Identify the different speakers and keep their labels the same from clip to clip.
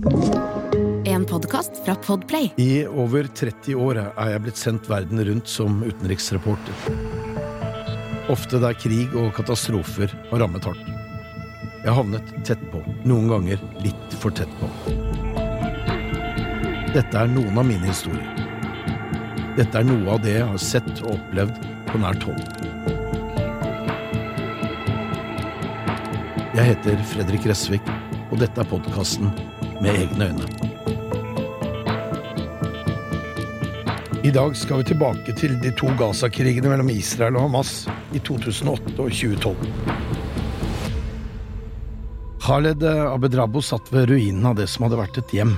Speaker 1: En podkast fra Podplay.
Speaker 2: I over 30 år er jeg blitt sendt verden rundt som utenriksreporter. Ofte der krig og katastrofer har rammet hardt. Jeg havnet tett på, noen ganger litt for tett på. Dette er noen av mine historier. Dette er noe av det jeg har sett og opplevd på nært hold. Jeg heter Fredrik Resvik, og dette er podkasten Med egne øyne. I dag skal vi tilbake til de to Gaza-krigene mellom Israel og Hamas i 2008 og 2012. Khaled Abedrabo satt ved ruinen av det som hadde vært et hjem.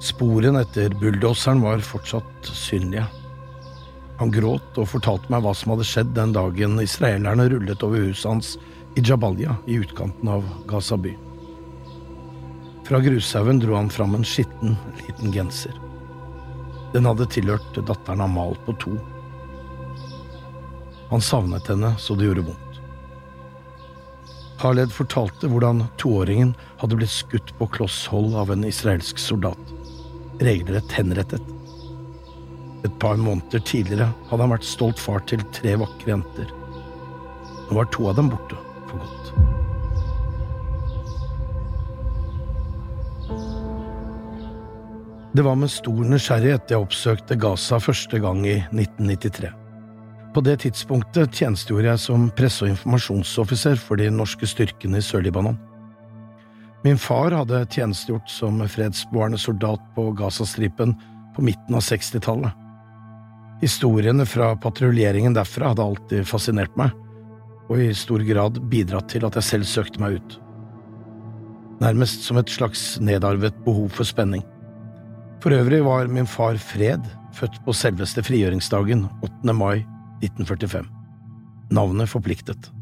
Speaker 2: Sporene etter bulldoseren var fortsatt synlige. Han gråt og fortalte meg hva som hadde skjedd den dagen israelerne rullet over huset hans i Jabalia i utkanten av Gaza by. Fra grushaugen dro han fram en skitten, liten genser. Den hadde tilhørt datteren Amal på to. Han savnet henne så det gjorde vondt. Khaled fortalte hvordan toåringen hadde blitt skutt på kloss hold av en israelsk soldat, regelrett henrettet. Et par måneder tidligere hadde han vært stolt far til tre vakre jenter. Nå var to av dem borte for godt. Det var med stor nysgjerrighet jeg oppsøkte Gaza første gang i 1993. På det tidspunktet tjenestegjorde jeg som presse- og informasjonsoffiser for de norske styrkene i Sør-Libanon. Min far hadde tjenestegjort som fredsbevarende soldat på Gazastripen på midten av 60-tallet. Historiene fra patruljeringen derfra hadde alltid fascinert meg, og i stor grad bidratt til at jeg selv søkte meg ut. Nærmest som et slags nedarvet behov for spenning. For øvrig var min far Fred født på selveste frigjøringsdagen, 8. mai 1945. Navnet forpliktet.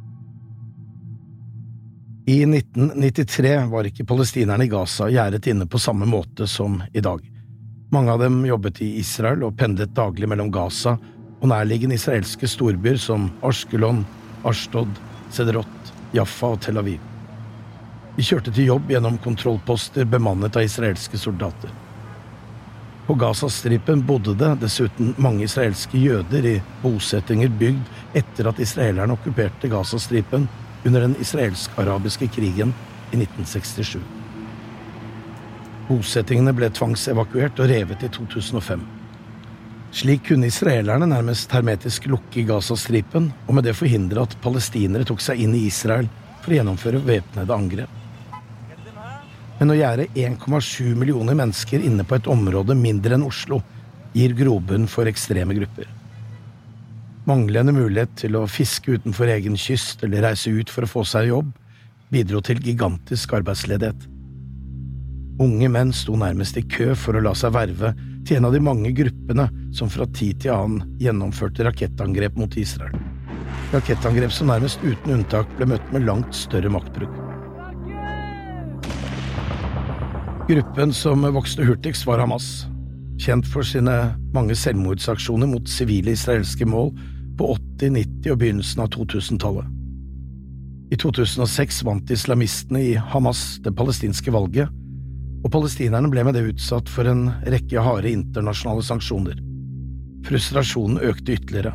Speaker 2: I 1993 var ikke palestinerne i Gaza gjerdet inne på samme måte som i dag. Mange av dem jobbet i Israel og pendlet daglig mellom Gaza og nærliggende israelske storbyer som Ashkelon, Ashtod, Sederot, Jaffa og Tel Aviv. De kjørte til jobb gjennom kontrollposter bemannet av israelske soldater. På Gazastripen bodde det dessuten mange israelske jøder i bosettinger bygd etter at israelerne okkuperte Gazastripen under den israelsk-arabiske krigen i 1967. Bosettingene ble tvangsevakuert og revet i 2005. Slik kunne israelerne nærmest hermetisk lukke Gazastripen, og med det forhindre at palestinere tok seg inn i Israel for å gjennomføre væpnede angrep. Men å gjerde 1,7 millioner mennesker inne på et område mindre enn Oslo gir grobunn for ekstreme grupper. Manglende mulighet til å fiske utenfor egen kyst eller reise ut for å få seg jobb bidro til gigantisk arbeidsledighet. Unge menn sto nærmest i kø for å la seg verve til en av de mange gruppene som fra tid til annen gjennomførte rakettangrep mot Israel. Rakettangrep som nærmest uten unntak ble møtt med langt større maktbruk. Gruppen som vokste hurtigst, var Hamas, kjent for sine mange selvmordsaksjoner mot sivile israelske mål på 80-, 90- og begynnelsen av 2000-tallet. I 2006 vant islamistene i Hamas det palestinske valget, og palestinerne ble med det utsatt for en rekke harde internasjonale sanksjoner. Frustrasjonen økte ytterligere.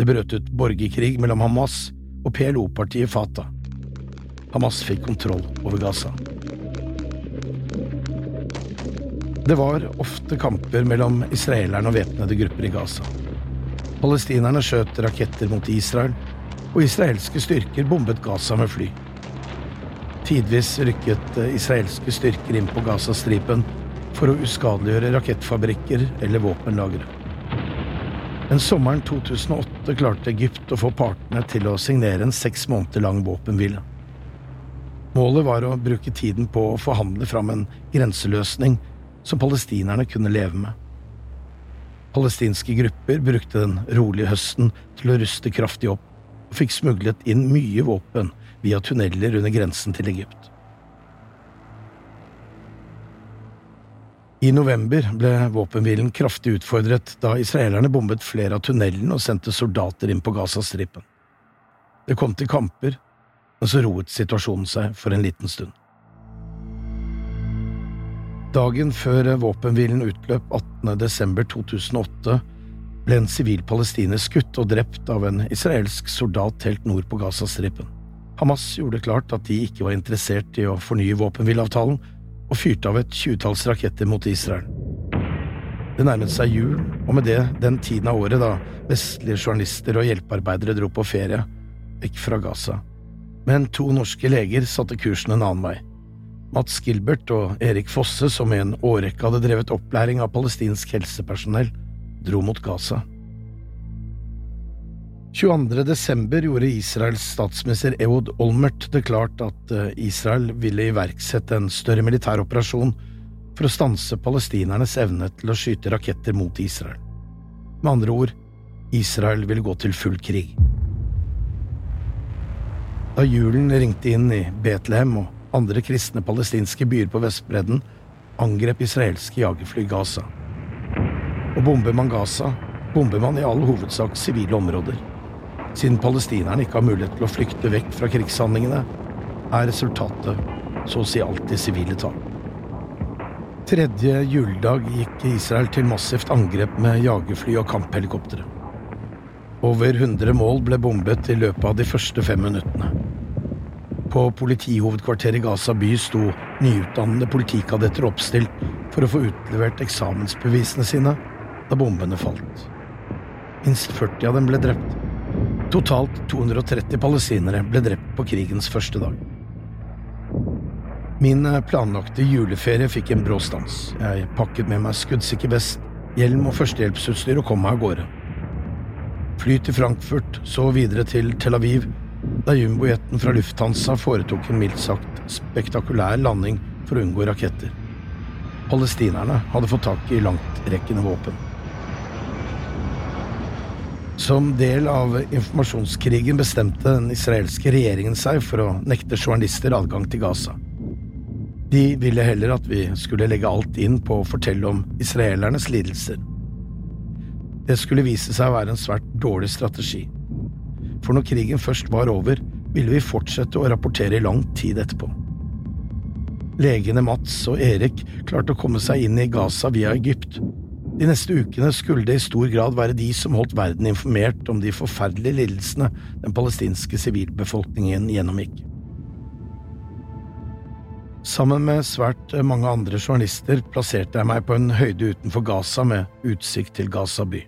Speaker 2: Det brøt ut borgerkrig mellom Hamas og PLO-partiet Fatah. Hamas fikk kontroll over Gaza. Det var ofte kamper mellom israelerne og væpnede grupper i Gaza. Palestinerne skjøt raketter mot Israel, og israelske styrker bombet Gaza med fly. Tidvis rykket israelske styrker inn på Gazastripen for å uskadeliggjøre rakettfabrikker eller våpenlagre. Men sommeren 2008 klarte Egypt å få partene til å signere en seks måneder lang våpenhvile. Målet var å bruke tiden på å forhandle fram en grenseløsning som palestinerne kunne leve med. Palestinske grupper brukte den rolige høsten til å ruste kraftig opp, og fikk smuglet inn mye våpen via tunneler under grensen til Egypt. I november ble våpenhvilen kraftig utfordret da israelerne bombet flere av tunnelene og sendte soldater inn på Gazastripen. Det kom til kamper, men så roet situasjonen seg for en liten stund. Dagen før våpenhvilen utløp 18. desember 2008, ble en sivil palestiner skutt og drept av en israelsk soldat helt nord på Gazastripen. Hamas gjorde klart at de ikke var interessert i å fornye våpenhvileavtalen, og fyrte av et tjuetalls raketter mot Israel. Det nærmet seg jul, og med det den tiden av året da vestlige journalister og hjelpearbeidere dro på ferie, vekk fra Gaza. Men to norske leger satte kursen en annen vei. Mats Gilbert og Erik Fosse, som i en årrekke hadde drevet opplæring av palestinsk helsepersonell, dro mot Gaza. 22. desember gjorde Israels statsminister Eud Olmert det klart at eh, Israel ville iverksette en større militær operasjon for å stanse palestinernes evne til å skyte raketter mot Israel. Med andre ord, Israel ville gå til full krig. Da julen ringte inn i Betlehem og andre kristne palestinske byer på Vestbredden angrep israelske jagerfly Gaza. Og bomber man Gaza, bomber man i all hovedsak sivile områder. Siden palestinerne ikke har mulighet til å flykte vekk fra krigshandlingene, er resultatet så å si alltid sivile tap. Tredje juledag gikk Israel til massivt angrep med jagerfly og kamphelikoptre. Over 100 mål ble bombet i løpet av de første fem minuttene. På politihovedkvarteret i Gaza by sto nyutdannede politikadetter oppstilt for å få utlevert eksamensbevisene sine da bombene falt. Minst 40 av dem ble drept. Totalt 230 palestinere ble drept på krigens første dag. Min planlagte juleferie fikk en brå stans. Jeg pakket med meg skuddsikker vest, hjelm og førstehjelpsutstyr og kom meg av gårde. Fly til Frankfurt, så videre til Tel Aviv da jumbojeten fra Lufthansa foretok en mildt sagt spektakulær landing for å unngå raketter. Palestinerne hadde fått tak i langtrekkende våpen. Som del av informasjonskrigen bestemte den israelske regjeringen seg for å nekte journalister adgang til Gaza. De ville heller at vi skulle legge alt inn på å fortelle om israelernes lidelser. Det skulle vise seg å være en svært dårlig strategi for når krigen først var over, ville vi fortsette å rapportere i lang tid etterpå. Legene Mats og Erik klarte å komme seg inn i Gaza via Egypt. De neste ukene skulle det i stor grad være de som holdt verden informert om de forferdelige lidelsene den palestinske sivilbefolkningen gjennomgikk. Sammen med svært mange andre journalister plasserte jeg meg på en høyde utenfor Gaza med utsikt til Gaza by.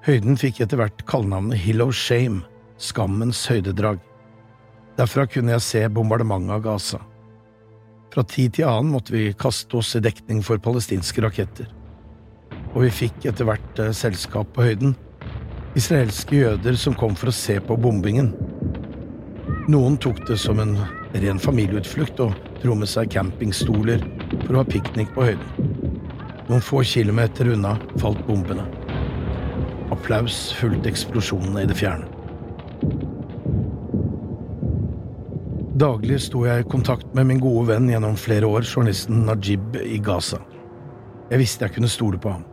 Speaker 2: Høyden fikk etter hvert kallenavnet Hill of Shame, skammens høydedrag. Derfra kunne jeg se bombardementet av Gaza. Fra tid til annen måtte vi kaste oss i dekning for palestinske raketter. Og vi fikk etter hvert eh, selskap på høyden, israelske jøder som kom for å se på bombingen. Noen tok det som en ren familieutflukt og dro med seg campingstoler for å ha piknik på høyden. Noen få kilometer unna falt bombene. Applaus fulgte eksplosjonene i det fjerne. Daglig sto jeg i kontakt med min gode venn gjennom flere år, journalisten Najib i Gaza. Jeg visste jeg kunne stole på ham.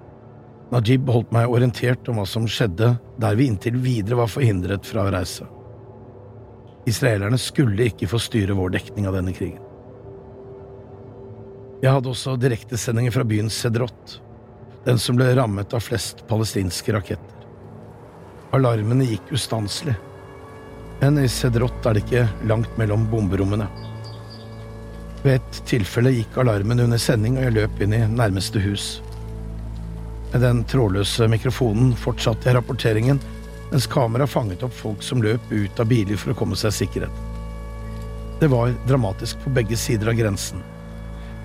Speaker 2: Najib holdt meg orientert om hva som skjedde der vi inntil videre var forhindret fra å reise. Israelerne skulle ikke få styre vår dekning av denne krigen. Jeg hadde også direktesendinger fra byen Sedrot, den som ble rammet av flest palestinske raketter. Alarmene gikk ustanselig, men i Sedrot er det ikke langt mellom bomberommene. Ved et tilfelle gikk alarmen under sending, og jeg løp inn i nærmeste hus. Med den trådløse mikrofonen fortsatte jeg rapporteringen, mens kameraet fanget opp folk som løp ut av biler for å komme seg sikkerhet. Det var dramatisk på begge sider av grensen,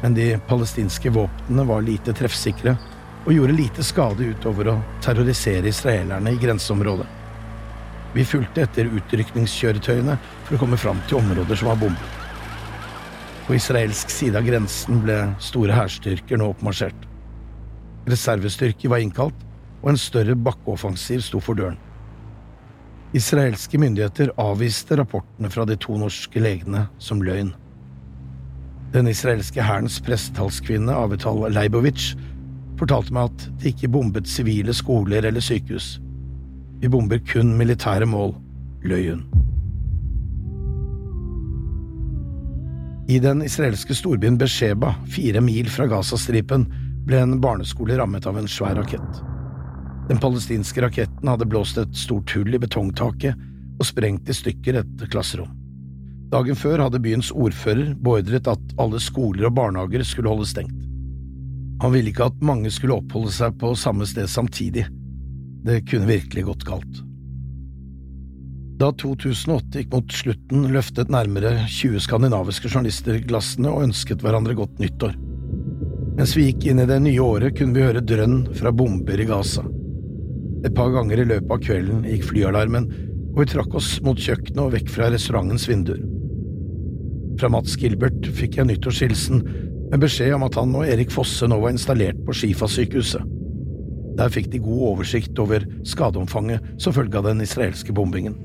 Speaker 2: men de palestinske våpnene var lite treffsikre, og gjorde lite skade utover å terrorisere israelerne i grenseområdet. Vi fulgte etter utrykningskjøretøyene for å komme fram til områder som var bombet. På israelsk side av grensen ble store hærstyrker nå oppmarsjert. Reservestyrker var innkalt, og en større bakkeoffensiv sto for døren. Israelske myndigheter avviste rapportene fra de to norske legene som løgn. Den israelske hærens prestetalskvinne Avital Leibovic fortalte meg at de ikke bombet sivile skoler eller sykehus. Vi bomber kun militære mål, løy hun. I den israelske storbyen Besheba, fire mil fra Gazastripen, ble en barneskole rammet av en svær rakett. Den palestinske raketten hadde blåst et stort hull i betongtaket og sprengt i stykker et klasserom. Dagen før hadde byens ordfører beordret at alle skoler og barnehager skulle holde stengt. Han ville ikke at mange skulle oppholde seg på samme sted samtidig. Det kunne virkelig gått galt. Da 2008 gikk mot slutten, løftet nærmere 20 skandinaviske journalister glassene og ønsket hverandre godt nyttår. Mens vi gikk inn i det nye året, kunne vi høre drønn fra bomber i Gaza. Et par ganger i løpet av kvelden gikk flyalarmen, og vi trakk oss mot kjøkkenet og vekk fra restaurantens vinduer. Fra Mats Gilbert fikk jeg nyttårshilsen med beskjed om at han og Erik Fosse nå var installert på Shifa-sykehuset. Der fikk de god oversikt over skadeomfanget som følge av den israelske bombingen.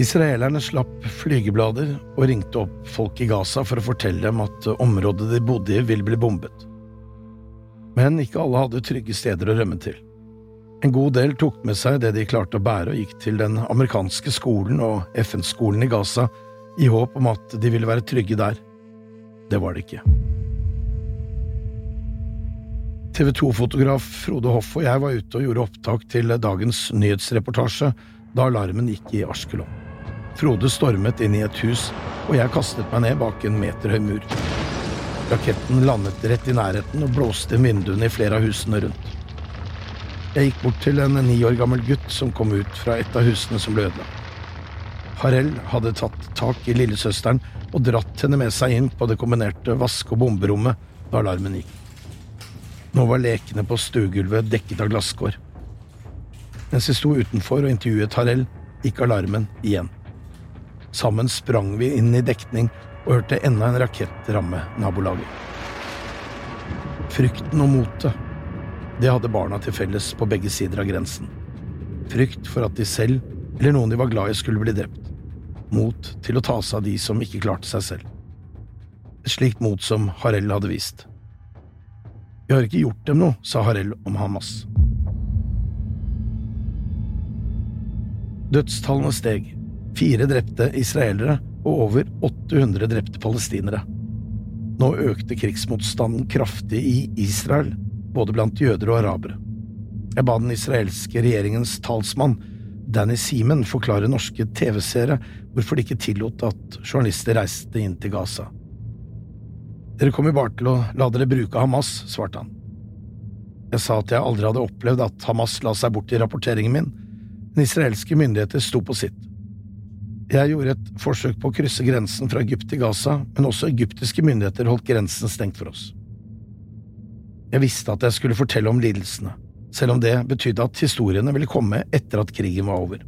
Speaker 2: Israelerne slapp flygeblader og ringte opp folk i Gaza for å fortelle dem at området de bodde i, ville bli bombet. Men ikke alle hadde trygge steder å rømme til. En god del tok med seg det de klarte å bære, og gikk til den amerikanske skolen og FN-skolen i Gaza i håp om at de ville være trygge der. Det var det ikke. TV 2-fotograf Frode Hoff og jeg var ute og gjorde opptak til dagens nyhetsreportasje da alarmen gikk i Askelon. Frode stormet inn i et hus, og jeg kastet meg ned bak en meter høy mur. Raketten landet rett i nærheten og blåste inn vinduene i flere av husene rundt. Jeg gikk bort til en ni år gammel gutt som kom ut fra et av husene som ble ødelagt. Harell hadde tatt tak i lillesøsteren og dratt henne med seg inn på det kombinerte vaske- og bomberommet da alarmen gikk. Nå var lekene på stuegulvet dekket av glasskår. Mens vi sto utenfor og intervjuet Harel, gikk alarmen igjen. Sammen sprang vi inn i dekning og hørte enda en rakett ramme nabolaget. Frykten og motet, det hadde barna til felles på begge sider av grensen. Frykt for at de selv eller noen de var glad i, skulle bli drept. Mot til å ta seg av de som ikke klarte seg selv. Et slikt mot som Harel hadde vist. Vi har ikke gjort dem noe, sa Harel om Hamas. Dødstallene steg. Fire drepte israelere og over 800 drepte palestinere. Nå økte krigsmotstanden kraftig i Israel, både blant jøder og arabere. Jeg ba den israelske regjeringens talsmann, Danny Seaman, forklare norske TV-seere hvorfor de ikke tillot at journalister reiste inn til Gaza. Dere kommer bare til å la dere bruke Hamas, svarte han. Jeg sa at jeg aldri hadde opplevd at Hamas la seg bort i rapporteringen min, men israelske myndigheter sto på sitt. Jeg gjorde et forsøk på å krysse grensen fra Egypt til Gaza, men også egyptiske myndigheter holdt grensen stengt for oss. Jeg visste at jeg skulle fortelle om lidelsene, selv om det betydde at historiene ville komme etter at krigen var over.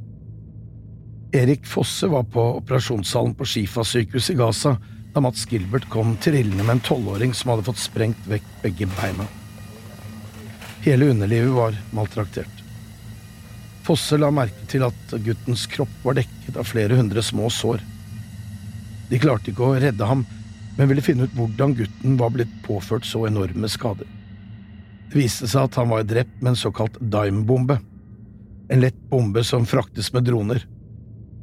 Speaker 2: Erik Fosse var på operasjonssalen på Shifa-sykehuset i Gaza da Mats Gilbert kom trillende med en tolvåring som hadde fått sprengt vekk begge beina. Hele underlivet var maltraktert. Fosse la merke til at guttens kropp var dekket av flere hundre små sår. De klarte ikke å redde ham, men ville finne ut hvordan gutten var blitt påført så enorme skader. Det viste seg at han var drept med en såkalt dime-bombe, en lett bombe som fraktes med droner.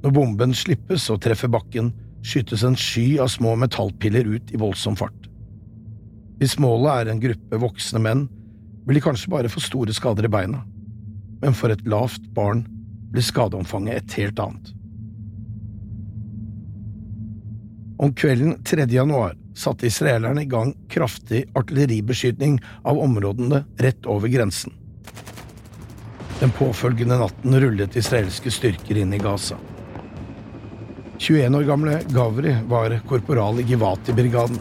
Speaker 2: Når bomben slippes og treffer bakken, skytes en sky av små metallpiller ut i voldsom fart. Hvis målet er en gruppe voksne menn, vil de kanskje bare få store skader i beina men for et lavt barn blir skadeomfanget et helt annet. Om kvelden 3. januar satte israelerne i gang kraftig artilleribeskytning av områdene rett over grensen. Den påfølgende natten rullet israelske styrker inn i Gaza. 21 år gamle Gavri var korporal i Givati-brigaden.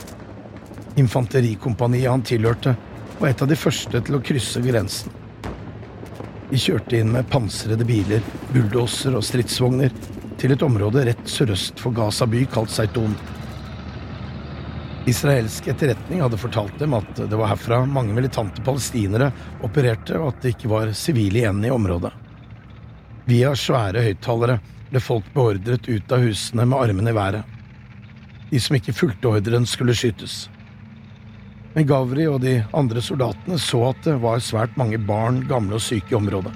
Speaker 2: Infanterikompaniet han tilhørte, var et av de første til å krysse grensen. De kjørte inn med pansrede biler, bulldoser og stridsvogner til et område rett sørøst for Gaza by kalt Seiton. Israelsk etterretning hadde fortalt dem at det var herfra mange militante palestinere opererte, og at det ikke var sivile igjen i området. Via svære høyttalere ble folk beordret ut av husene med armene i været. De som ikke fulgte ordren, skulle skytes. Men Gavri og de andre soldatene så at det var svært mange barn, gamle og syke i området.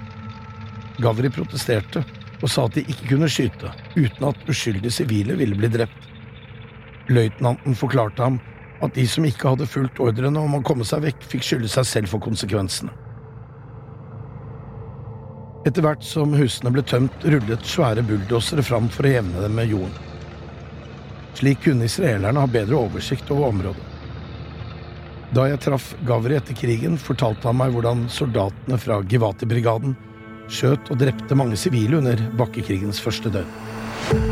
Speaker 2: Gavri protesterte og sa at de ikke kunne skyte uten at uskyldige sivile ville bli drept. Løytnanten forklarte ham at de som ikke hadde fulgt ordrene om å komme seg vekk, fikk skylde seg selv for konsekvensene. Etter hvert som husene ble tømt, rullet svære bulldosere fram for å jevne dem med jorden. Slik kunne israelerne ha bedre oversikt over området. Da jeg traff Gavri etter krigen, fortalte han meg hvordan soldatene fra Givati-brigaden skjøt og drepte mange sivile under bakkekrigens første døgn.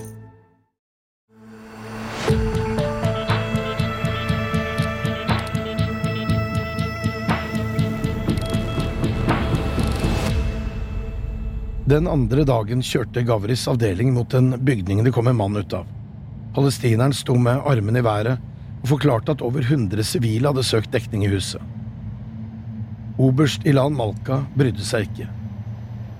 Speaker 2: Den andre dagen kjørte Gavris avdeling mot en bygning det kom en mann ut av. Palestineren sto med armene i været og forklarte at over 100 sivile hadde søkt dekning i huset. Oberst Ilan Malka brydde seg ikke.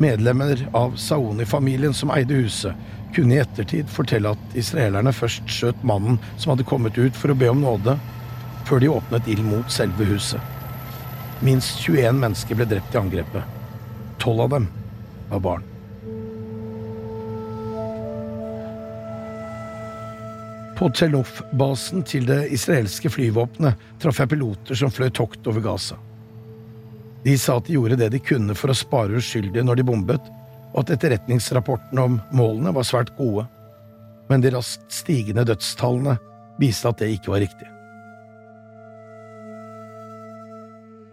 Speaker 2: Medlemmer av Saoni-familien som eide huset, kunne i ettertid fortelle at israelerne først skjøt mannen som hadde kommet ut for å be om nåde, før de åpnet ild mot selve huset. Minst 21 mennesker ble drept i angrepet. Tolv av dem var barn. På Telof-basen til det israelske flyvåpenet traff jeg piloter som fløy tokt over Gaza. De sa at de gjorde det de kunne for å spare uskyldige når de bombet, og at etterretningsrapportene om målene var svært gode, men de raskt stigende dødstallene viste at det ikke var riktig.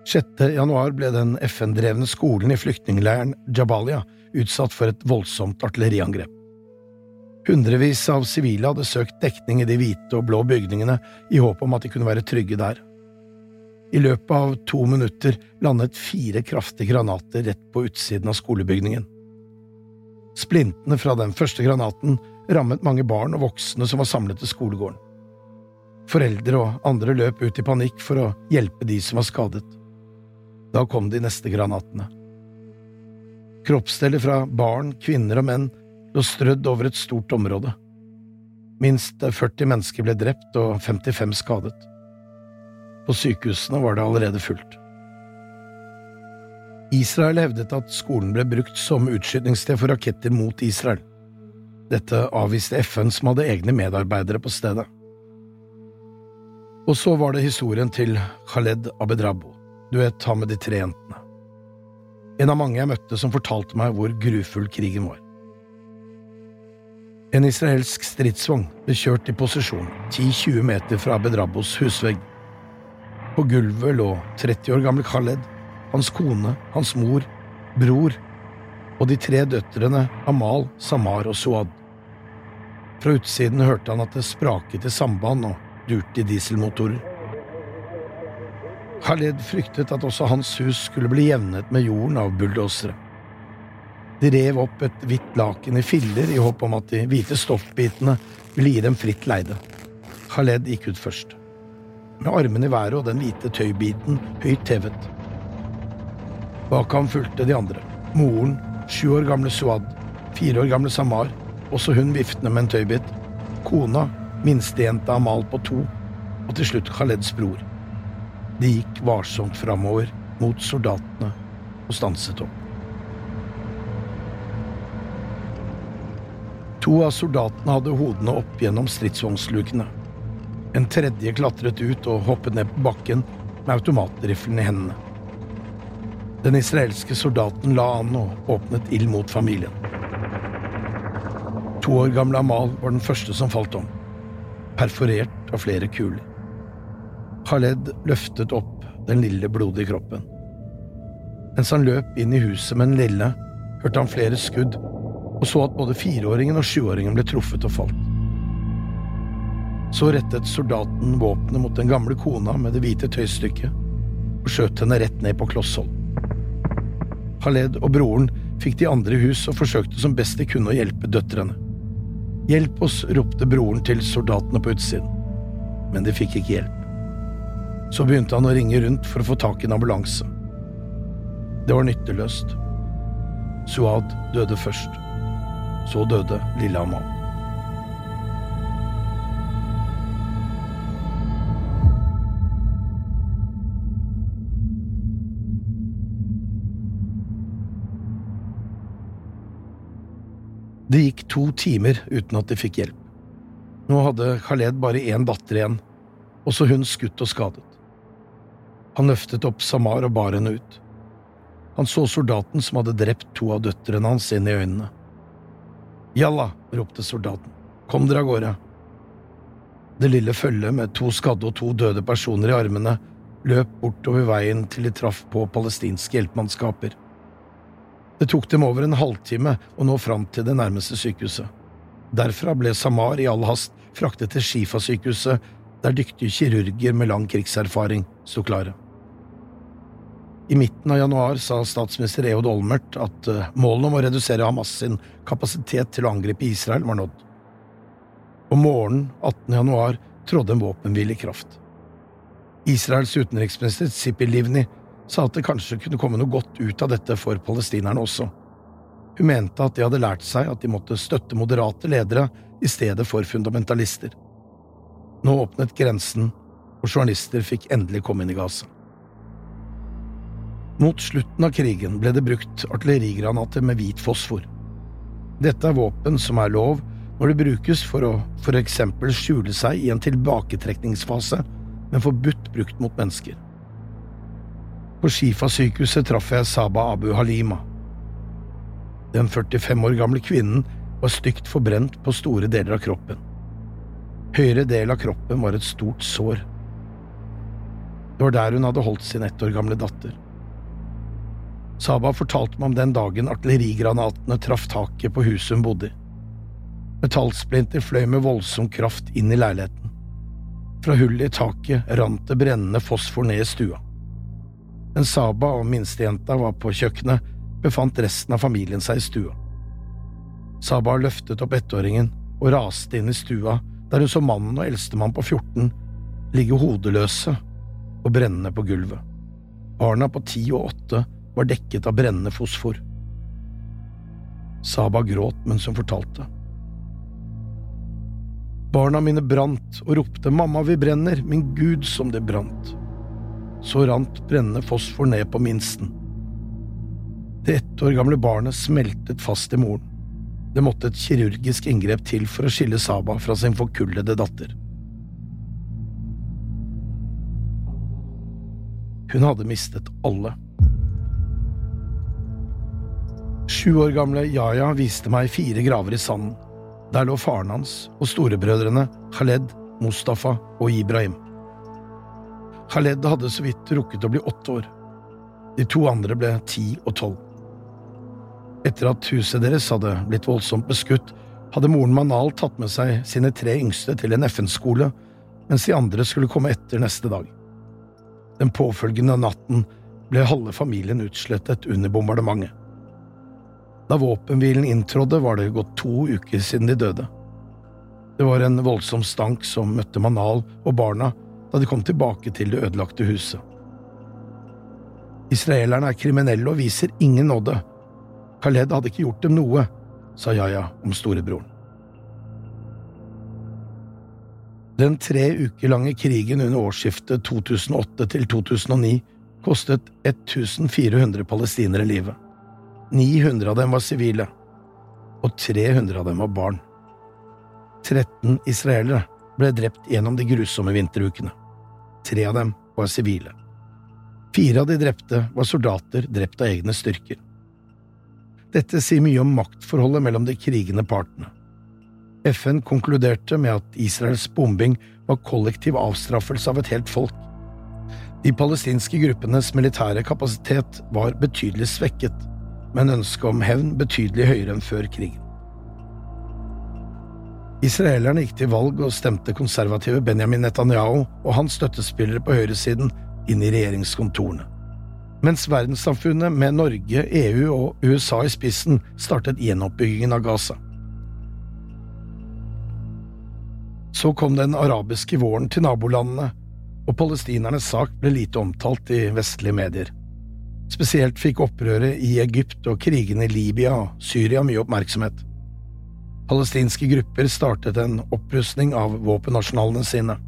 Speaker 2: 6. januar ble den FN-drevne skolen i flyktningleiren Jabalia utsatt for et voldsomt artilleriangrep. Hundrevis av sivile hadde søkt dekning i de hvite og blå bygningene i håp om at de kunne være trygge der. I løpet av to minutter landet fire kraftige granater rett på utsiden av skolebygningen. Splintene fra den første granaten rammet mange barn og voksne som var samlet til skolegården. Foreldre og andre løp ut i panikk for å hjelpe de som var skadet. Da kom de neste granatene. Kroppsdeler fra barn, kvinner og menn lå strødd over et stort område. Minst 40 mennesker ble drept og 55 skadet. På sykehusene var det allerede fullt. Israel hevdet at skolen ble brukt som utskytningssted for raketter mot Israel. Dette avviste FN, som hadde egne medarbeidere på stedet. Og så var det historien til Khaled Abedrabo. Du vet, han med de tre jentene. En av mange jeg møtte som fortalte meg hvor grufull krigen var. En israelsk stridsvogn ble kjørt i posisjon 10–20 meter fra Bedrabbos husvegg. På gulvet lå 30 år gamle Khaled, hans kone, hans mor, bror og de tre døtrene Amal, Samar og Suad. Fra utsiden hørte han at det spraket i samband og durte i dieselmotorer. Khaled fryktet at også hans hus skulle bli jevnet med jorden av bulldosere. De rev opp et hvitt laken i filler i håp om at de hvite stoffbitene ville gi dem fritt leide. Khaled gikk ut først, med armene i været og den hvite tøybiten høyt hevet. Bak ham fulgte de andre. Moren, sju år gamle Suad, fire år gamle Samar, også hun viftende med en tøybit, kona, minstejenta Amal på to, og til slutt Khaleds bror. De gikk varsomt framover mot soldatene og stanset opp. To av soldatene hadde hodene opp gjennom stridsvognslukene. En tredje klatret ut og hoppet ned på bakken med automatriflen i hendene. Den israelske soldaten la an og åpnet ild mot familien. To år gamle Amal var den første som falt om, perforert av flere kuler. Khaled løftet opp den lille, blodige kroppen. Mens han løp inn i huset med den lille, hørte han flere skudd og så at både fireåringen og sjuåringen ble truffet og falt. Så rettet soldaten våpenet mot den gamle kona med det hvite tøystykket og skjøt henne rett ned på klosshold. Khaled og broren fikk de andre i hus og forsøkte som best de kunne å hjelpe døtrene. Hjelp oss, ropte broren til soldatene på utsiden, men de fikk ikke hjelp. Så begynte han å ringe rundt for å få tak i en ambulanse. Det var nytteløst. Suad døde først. Så døde lille Amal. Det gikk to timer uten at de fikk hjelp. Nå hadde Khaled bare én datter igjen, også hun skutt og skadet. Han løftet opp Samar og bar henne ut. Han så soldaten som hadde drept to av døtrene hans, inn i øynene. Jalla, ropte soldaten, kom dere av gårde. Det lille følget med to skadde og to døde personer i armene løp bortover veien til de traff på palestinske hjelpemannskaper. Det tok dem over en halvtime å nå fram til det nærmeste sykehuset. Derfra ble Samar i all hast fraktet til Shifa-sykehuset, der dyktige kirurger med lang krigserfaring sto klare. I midten av januar sa statsminister Eod Olmert at eh, målene om å redusere Hamas sin kapasitet til å angripe Israel var nådd. Om morgenen 18. januar trådde en våpenhvile i kraft. Israels utenriksminister Zipi Livni sa at det kanskje kunne komme noe godt ut av dette for palestinerne også. Hun mente at de hadde lært seg at de måtte støtte moderate ledere i stedet for fundamentalister. Nå åpnet grensen, og journalister fikk endelig komme inn i Gaza. Mot slutten av krigen ble det brukt artillerigranater med hvit fosfor. Dette er våpen som er lov når det brukes for å for eksempel skjule seg i en tilbaketrekningsfase, men forbudt brukt mot mennesker. På Shifa-sykehuset traff jeg Saba Abu Halima. Den 45 år gamle kvinnen var stygt forbrent på store deler av kroppen. Høyre del av kroppen var et stort sår. Det var der hun hadde holdt sin ett år gamle datter. Saba fortalte meg om den dagen artillerigranatene traff taket på huset hun bodde i. Metallsplinter fløy med voldsom kraft inn i leiligheten. Fra hullet i taket rant det brennende fosfor ned i stua. Men Saba og minstejenta var på kjøkkenet, befant resten av familien seg i stua. Saba løftet opp ettåringen og raste inn i stua, der hun så mannen og eldstemann på 14 ligge hodeløse og brennende på gulvet. Barna på ti og åtte var dekket av brennende fosfor. Saba gråt mens hun fortalte. Barna mine brant og ropte mamma, vi brenner, min gud som det brant så rant brennende fosfor ned på minsten. Det ett år gamle barnet smeltet fast i moren. Det måtte et kirurgisk inngrep til for å skille Saba fra sin forkullede datter. Hun hadde mistet alle. Sju år gamle Yaya viste meg fire graver i sanden. Der lå faren hans og storebrødrene Khaled, Mustafa og Ibrahim. Khaled hadde så vidt rukket å bli åtte år. De to andre ble ti og tolv. Etter at huset deres hadde blitt voldsomt beskutt, hadde moren Manal tatt med seg sine tre yngste til en FN-skole, mens de andre skulle komme etter neste dag. Den påfølgende natten ble halve familien utslettet under bombardementet. Da våpenhvilen inntrådde, var det gått to uker siden de døde. Det var en voldsom stank som møtte Manal og barna da de kom tilbake til det ødelagte huset. Israelerne er kriminelle og viser ingen nåde. Khaled hadde ikke gjort dem noe, sa Yahya om storebroren. Den tre uker lange krigen under årsskiftet 2008 til 2009 kostet 1400 palestinere livet. 900 av dem var sivile, og 300 av dem var barn. 13 israelere ble drept gjennom de grusomme vinterukene. Tre av dem var sivile. Fire av de drepte var soldater drept av egne styrker. Dette sier mye om maktforholdet mellom de krigende partene. FN konkluderte med at Israels bombing var kollektiv avstraffelse av et helt folk. De palestinske gruppenes militære kapasitet var betydelig svekket, men ønsket om hevn betydelig høyere enn før krigen. Israelerne gikk til valg og stemte konservative Benjamin Netanyahu og hans støttespillere på høyresiden inn i regjeringskontorene. mens verdenssamfunnet med Norge, EU og USA i spissen startet gjenoppbyggingen av Gaza. Så kom den arabiske våren til nabolandene, og palestinernes sak ble lite omtalt i vestlige medier. Spesielt fikk opprøret i Egypt og krigene i Libya og Syria mye oppmerksomhet. Palestinske grupper startet en opprustning av våpenarsenalene sine.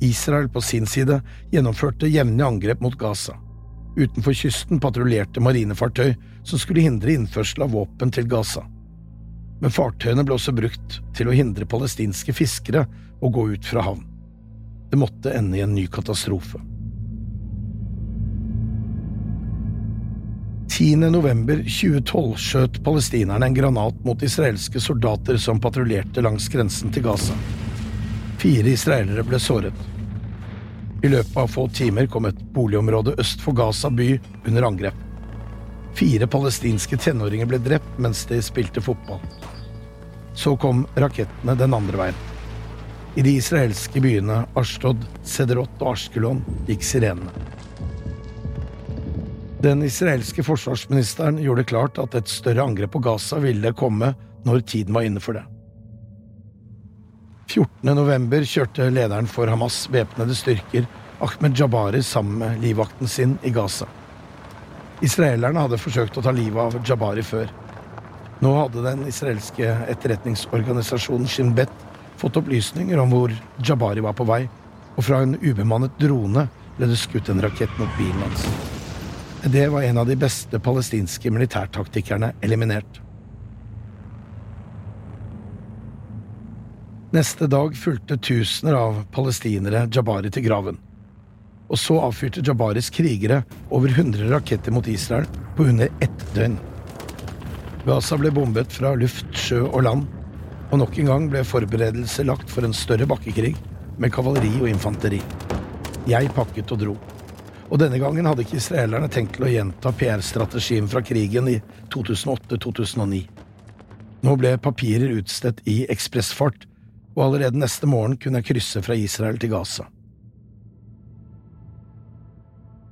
Speaker 2: Israel på sin side gjennomførte jevnlige angrep mot Gaza. Utenfor kysten patruljerte marinefartøy som skulle hindre innførsel av våpen til Gaza. Men fartøyene ble også brukt til å hindre palestinske fiskere å gå ut fra havn. Det måtte ende i en ny katastrofe. 10. november 2012 skjøt palestinerne en granat mot israelske soldater som patruljerte langs grensen til Gaza. Fire israelere ble såret. I løpet av få timer kom et boligområde øst for Gaza by under angrep. Fire palestinske tenåringer ble drept mens de spilte fotball. Så kom rakettene den andre veien. I de israelske byene Ashtod, Sederot og Ashkelon gikk sirenene. Den israelske forsvarsministeren gjorde det klart at et større angrep på Gaza ville komme når tiden var inne for det. 14. november kjørte lederen for Hamas' væpnede styrker, Ahmed Jabari, sammen med livvakten sin i Gaza. Israelerne hadde forsøkt å ta livet av Jabari før. Nå hadde den israelske etterretningsorganisasjonen Shin Bet fått opplysninger om hvor Jabari var på vei, og fra en ubemannet drone ble det skutt en rakett mot bilen hans. Det var en av de beste palestinske militærtaktikerne eliminert. Neste dag fulgte tusener av palestinere Jabari til graven. Og så avfyrte Jabaris krigere over 100 raketter mot Israel på under ett døgn. Gaza ble bombet fra luft, sjø og land, og nok en gang ble forberedelser lagt for en større bakkekrig med kavaleri og infanteri. Jeg pakket og dro. Og denne gangen hadde ikke israelerne tenkt til å gjenta PR-strategien fra krigen i 2008-2009. Nå ble papirer utstedt i ekspressfart, og allerede neste morgen kunne jeg krysse fra Israel til Gaza.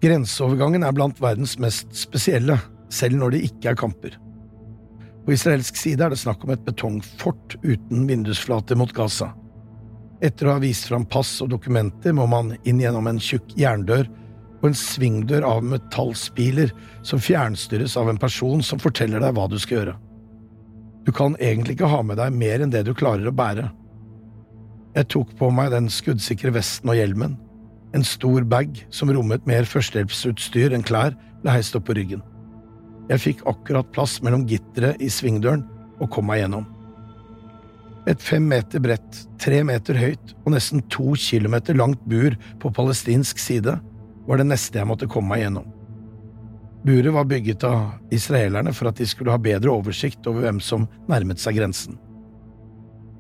Speaker 2: Grenseovergangen er blant verdens mest spesielle, selv når det ikke er kamper. På israelsk side er det snakk om et betongfort uten vindusflater mot Gaza. Etter å ha vist fram pass og dokumenter må man inn gjennom en tjukk jerndør en svingdør av metallspiler som fjernstyres av en person som forteller deg hva du skal gjøre. Du kan egentlig ikke ha med deg mer enn det du klarer å bære. Jeg tok på meg den skuddsikre vesten og hjelmen. En stor bag som rommet mer førstehjelpsutstyr enn klær, ble heist opp på ryggen. Jeg fikk akkurat plass mellom gitteret i svingdøren og kom meg gjennom. Et fem meter bredt, tre meter høyt og nesten to kilometer langt bur på palestinsk side var det neste jeg måtte komme meg gjennom. Buret var bygget av israelerne for at de skulle ha bedre oversikt over hvem som nærmet seg grensen.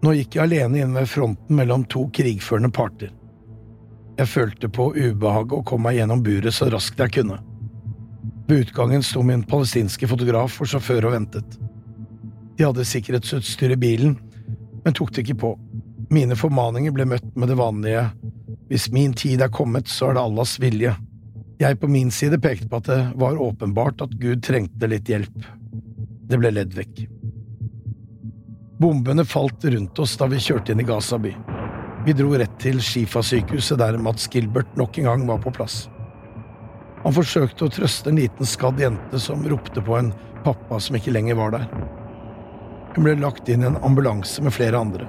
Speaker 2: Nå gikk jeg alene inn ved fronten mellom to krigførende parter. Jeg følte på ubehaget å komme meg gjennom buret så raskt jeg kunne. Ved utgangen sto min palestinske fotograf og sjåfør og ventet. De hadde sikkerhetsutstyr i bilen, men tok det ikke på. Mine formaninger ble møtt med det vanlige hvis min tid er kommet, så er det Allahs vilje. Jeg på min side pekte på at det var åpenbart at Gud trengte litt hjelp. Det ble ledd vekk. Bombene falt rundt oss da vi kjørte inn i Gaza by. Vi dro rett til Shifa-sykehuset, der Mats Gilbert nok en gang var på plass. Han forsøkte å trøste en liten skadd jente som ropte på en pappa som ikke lenger var der. Hun ble lagt inn i en ambulanse med flere andre.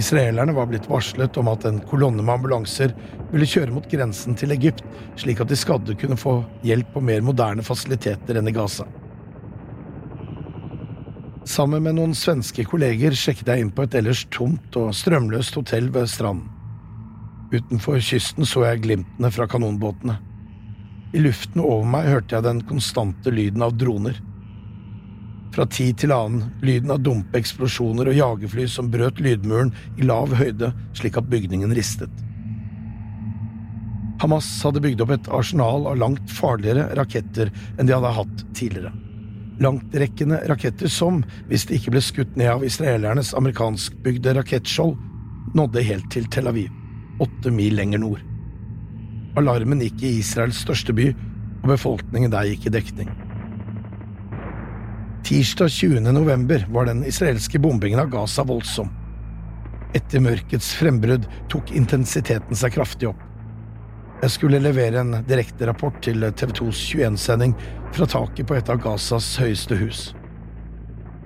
Speaker 2: Israelerne var blitt varslet om at en kolonne med ambulanser ville kjøre mot grensen til Egypt, slik at de skadde kunne få hjelp på mer moderne fasiliteter enn i Gaza. Sammen med noen svenske kolleger sjekket jeg inn på et ellers tomt og strømløst hotell ved stranden. Utenfor kysten så jeg glimtene fra kanonbåtene. I luften over meg hørte jeg den konstante lyden av droner. Fra tid til annen lyden av dumpe eksplosjoner og jagerfly som brøt lydmuren i lav høyde slik at bygningen ristet. Hamas hadde bygd opp et arsenal av langt farligere raketter enn de hadde hatt tidligere. Langtrekkende raketter som, hvis de ikke ble skutt ned av israelernes amerikanskbygde rakettskjold, nådde helt til Tel Aviv, åtte mil lenger nord. Alarmen gikk i Israels største by, og befolkningen der gikk i dekning. Tirsdag 20. november var den israelske bombingen av Gaza voldsom. Etter mørkets frembrudd tok intensiteten seg kraftig opp. Jeg skulle levere en direkterapport til TV 2s 21-sending fra taket på et av Gazas høyeste hus.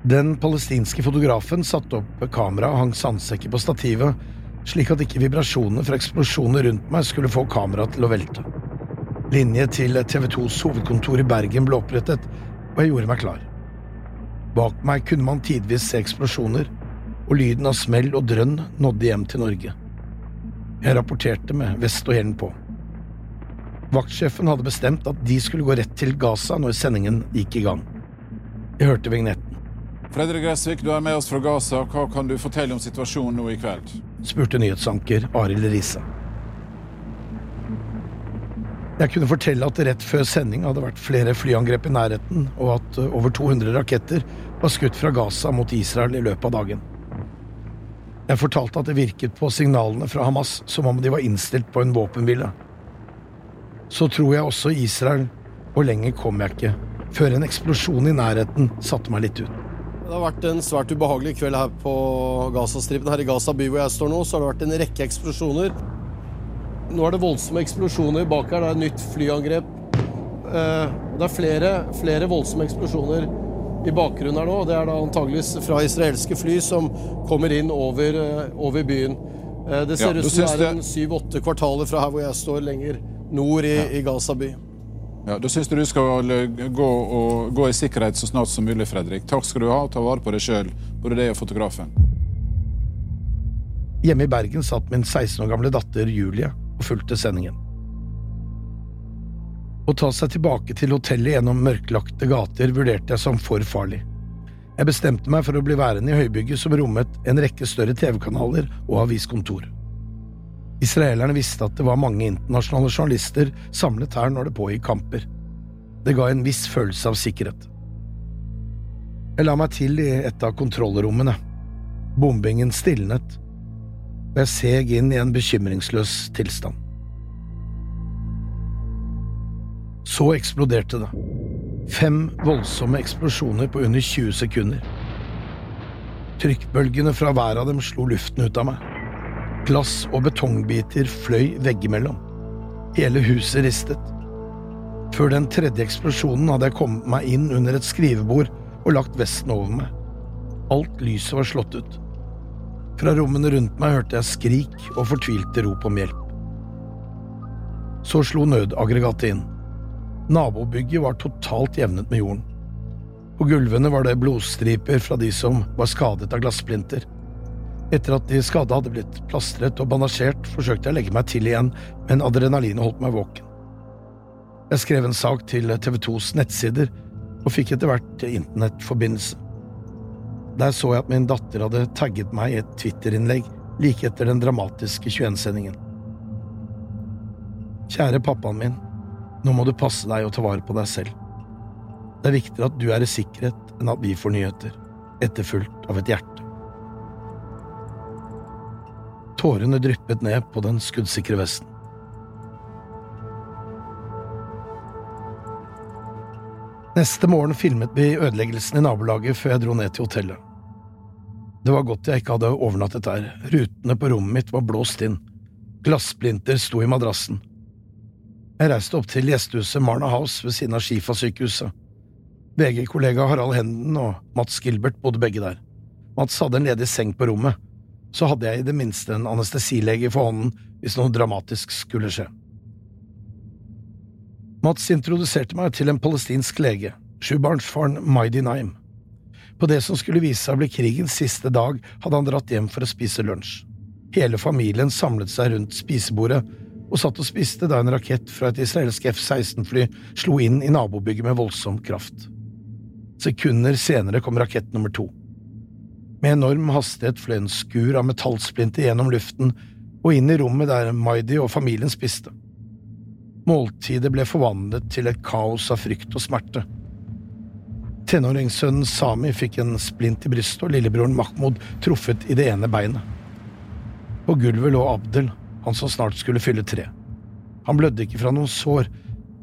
Speaker 2: Den palestinske fotografen satte opp kamera og hang sandsekker på stativet, slik at ikke vibrasjonene fra eksplosjoner rundt meg skulle få kameraet til å velte. Linje til TV 2s hovedkontor i Bergen ble opprettet, og jeg gjorde meg klar. Bak meg kunne man tidvis se eksplosjoner, og lyden av smell og drønn nådde hjem til Norge. Jeg rapporterte med vest og hjelm på. Vaktsjefen hadde bestemt at de skulle gå rett til Gaza når sendingen gikk i gang. Jeg hørte vignetten.
Speaker 3: Fredrik Gressvik, du er med oss fra Gaza. Hva kan du fortelle om situasjonen nå i kveld?
Speaker 2: spurte nyhetsanker Arild Riise. Jeg kunne fortelle at rett før sending hadde vært flere flyangrep i nærheten, og at eh, over 200 raketter var skutt fra Gaza mot Israel i løpet av dagen. Jeg fortalte at det virket på signalene fra Hamas som om de var innstilt på en våpenhvile. Så tror jeg også Israel, og lenger kom jeg ikke, før en eksplosjon i nærheten satte meg litt ut.
Speaker 4: Det har vært en svært ubehagelig kveld her på Gazastripen. Her i Gaza by hvor jeg står nå, så har det vært en rekke eksplosjoner. Nå er det voldsomme eksplosjoner bak her. Det er et nytt flyangrep. Eh, det er flere, flere voldsomme eksplosjoner i bakgrunnen her nå. Det er da antageligvis fra israelske fly som kommer inn over, eh, over byen. Eh, det ser ja, ut som det er en syv-åtte kvartaler fra her hvor jeg står lenger nord i, ja. i Gaza by.
Speaker 3: Ja, Da syns jeg du skal gå, og, gå, i sikkerhet så snart som mulig, Fredrik. Takk skal du ha, og ta vare på deg sjøl, både deg og fotografen.
Speaker 2: Hjemme i Bergen satt min 16 år gamle datter Julie fulgte sendingen. Å ta seg tilbake til hotellet gjennom mørklagte gater vurderte jeg som for farlig. Jeg bestemte meg for å bli værende i høybygget som rommet en rekke større TV-kanaler og aviskontor. Israelerne visste at det var mange internasjonale journalister samlet her når det pågikk kamper. Det ga en viss følelse av sikkerhet. Jeg la meg til i et av kontrollrommene. Bombingen stilnet, og jeg seg inn i en bekymringsløs tilstand. Så eksploderte det. Fem voldsomme eksplosjoner på under 20 sekunder. Trykkbølgene fra hver av dem slo luften ut av meg. Glass og betongbiter fløy veggimellom. Hele huset ristet. Før den tredje eksplosjonen hadde jeg kommet meg inn under et skrivebord og lagt vesten over meg. Alt lyset var slått ut. Fra rommene rundt meg hørte jeg skrik og fortvilte rop om hjelp. Så slo nødaggregatet inn. Nabobygget var totalt jevnet med jorden. På gulvene var det blodstriper fra de som var skadet av glassplinter. Etter at de skadde hadde blitt plastret og bandasjert, forsøkte jeg å legge meg til igjen, men adrenalinet holdt meg våken. Jeg skrev en sak til TV 2s nettsider og fikk etter hvert internettforbindelse. Der så jeg at min datter hadde tagget meg i et Twitter-innlegg like etter den dramatiske 21-sendingen. Kjære pappaen min, nå må du passe deg og ta vare på deg selv. Det er viktigere at du er i sikkerhet enn at vi får nyheter, etterfulgt av et hjerte. Tårene dryppet ned på den skuddsikre vesten. Neste morgen filmet vi ødeleggelsen i nabolaget før jeg dro ned til hotellet. Det var godt jeg ikke hadde overnattet der, rutene på rommet mitt var blåst inn, glassplinter sto i madrassen. Jeg reiste opp til gjestehuset Marna House ved siden av Skifa-sykehuset. VG-kollega Harald Henden og Mats Gilbert bodde begge der. Mats hadde en ledig seng på rommet, så hadde jeg i det minste en anestesilege for hånden hvis noe dramatisk skulle skje. Mats introduserte meg til en palestinsk lege, sjubarnsfaren Maidi Naim. På det som skulle vise seg å bli krigens siste dag, hadde han dratt hjem for å spise lunsj. Hele familien samlet seg rundt spisebordet og satt og spiste da en rakett fra et israelsk F-16-fly slo inn i nabobygget med voldsom kraft. Sekunder senere kom rakett nummer to. Med enorm hastighet fløy en skur av metallsplinter gjennom luften og inn i rommet der Maidi og familien spiste. Måltidet ble forvandlet til et kaos av frykt og smerte. Tenåringssønnen Sami fikk en splint i brystet, og lillebroren Mahmoud truffet i det ene beinet. På gulvet lå Abdel, han som snart skulle fylle tre. Han blødde ikke fra noen sår,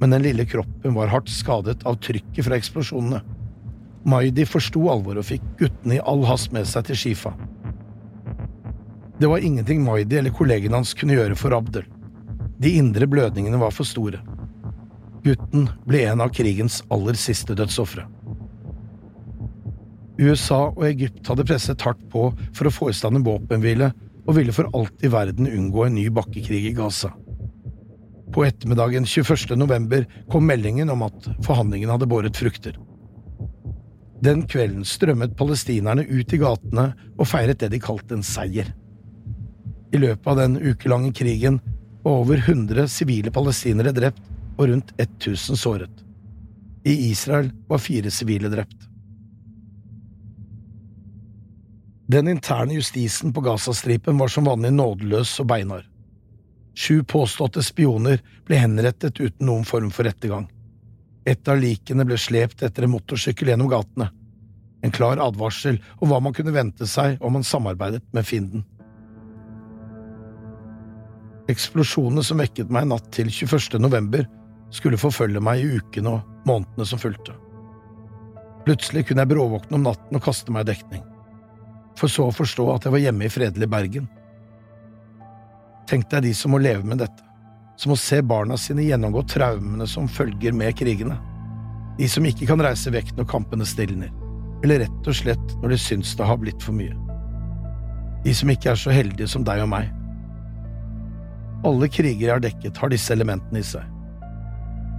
Speaker 2: men den lille kroppen var hardt skadet av trykket fra eksplosjonene. Maidi forsto alvoret og fikk guttene i all hast med seg til Shifa. Det var ingenting Maidi eller kollegene hans kunne gjøre for Abdel. De indre blødningene var for store. Gutten ble en av krigens aller siste dødsofre. USA og Egypt hadde presset hardt på for å få i stand en våpenhvile, og ville for alt i verden unngå en ny bakkekrig i Gaza. På ettermiddagen 21. november kom meldingen om at forhandlingene hadde båret frukter. Den kvelden strømmet palestinerne ut i gatene og feiret det de kalte en seier. I løpet av den ukelange krigen var over 100 sivile palestinere drept og rundt 1000 såret. I Israel var fire sivile drept. Den interne justisen på Gazastripen var som vanlig nådeløs og beinhard. Sju påståtte spioner ble henrettet uten noen form for rettergang. Et av likene ble slept etter en motorsykkel gjennom gatene. En klar advarsel om hva man kunne vente seg om man samarbeidet med fienden. Eksplosjonene som vekket meg natt til 21. november, skulle forfølge meg i ukene og månedene som fulgte. Plutselig kunne jeg bråvåkne om natten og kaste meg i dekning, for så å forstå at jeg var hjemme i fredelig Bergen. Tenk deg de som må leve med dette som må se barna sine gjennomgå traumene som følger med krigene. De som ikke kan reise vekk når kampene stilner, eller rett og slett når de syns det har blitt for mye. De som ikke er så heldige som deg og meg. Alle kriger jeg har dekket, har disse elementene i seg.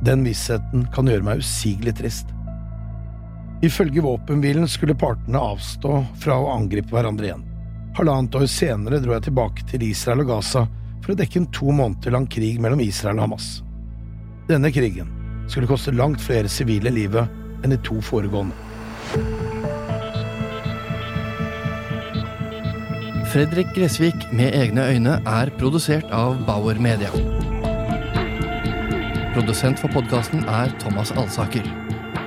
Speaker 2: Den vissheten kan gjøre meg usigelig trist. Ifølge våpenhvilen skulle partene avstå fra å angripe hverandre igjen. Halvannet år senere dro jeg tilbake til Israel og Gaza for å dekke en to måneder lang krig mellom Israel og Hamas. Denne krigen skulle koste langt flere sivile livet enn de to foregående.
Speaker 5: Fredrik Gressvik med egne øyne er produsert av Bauer Media. Produsent for podkasten er Thomas Alsaker.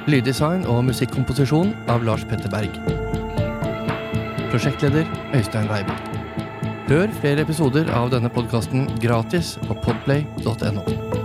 Speaker 5: Lyddesign og musikkomposisjon av Lars Petter Berg. Prosjektleder Øystein Weiber. Hør flere episoder av denne podkasten gratis på podplay.no.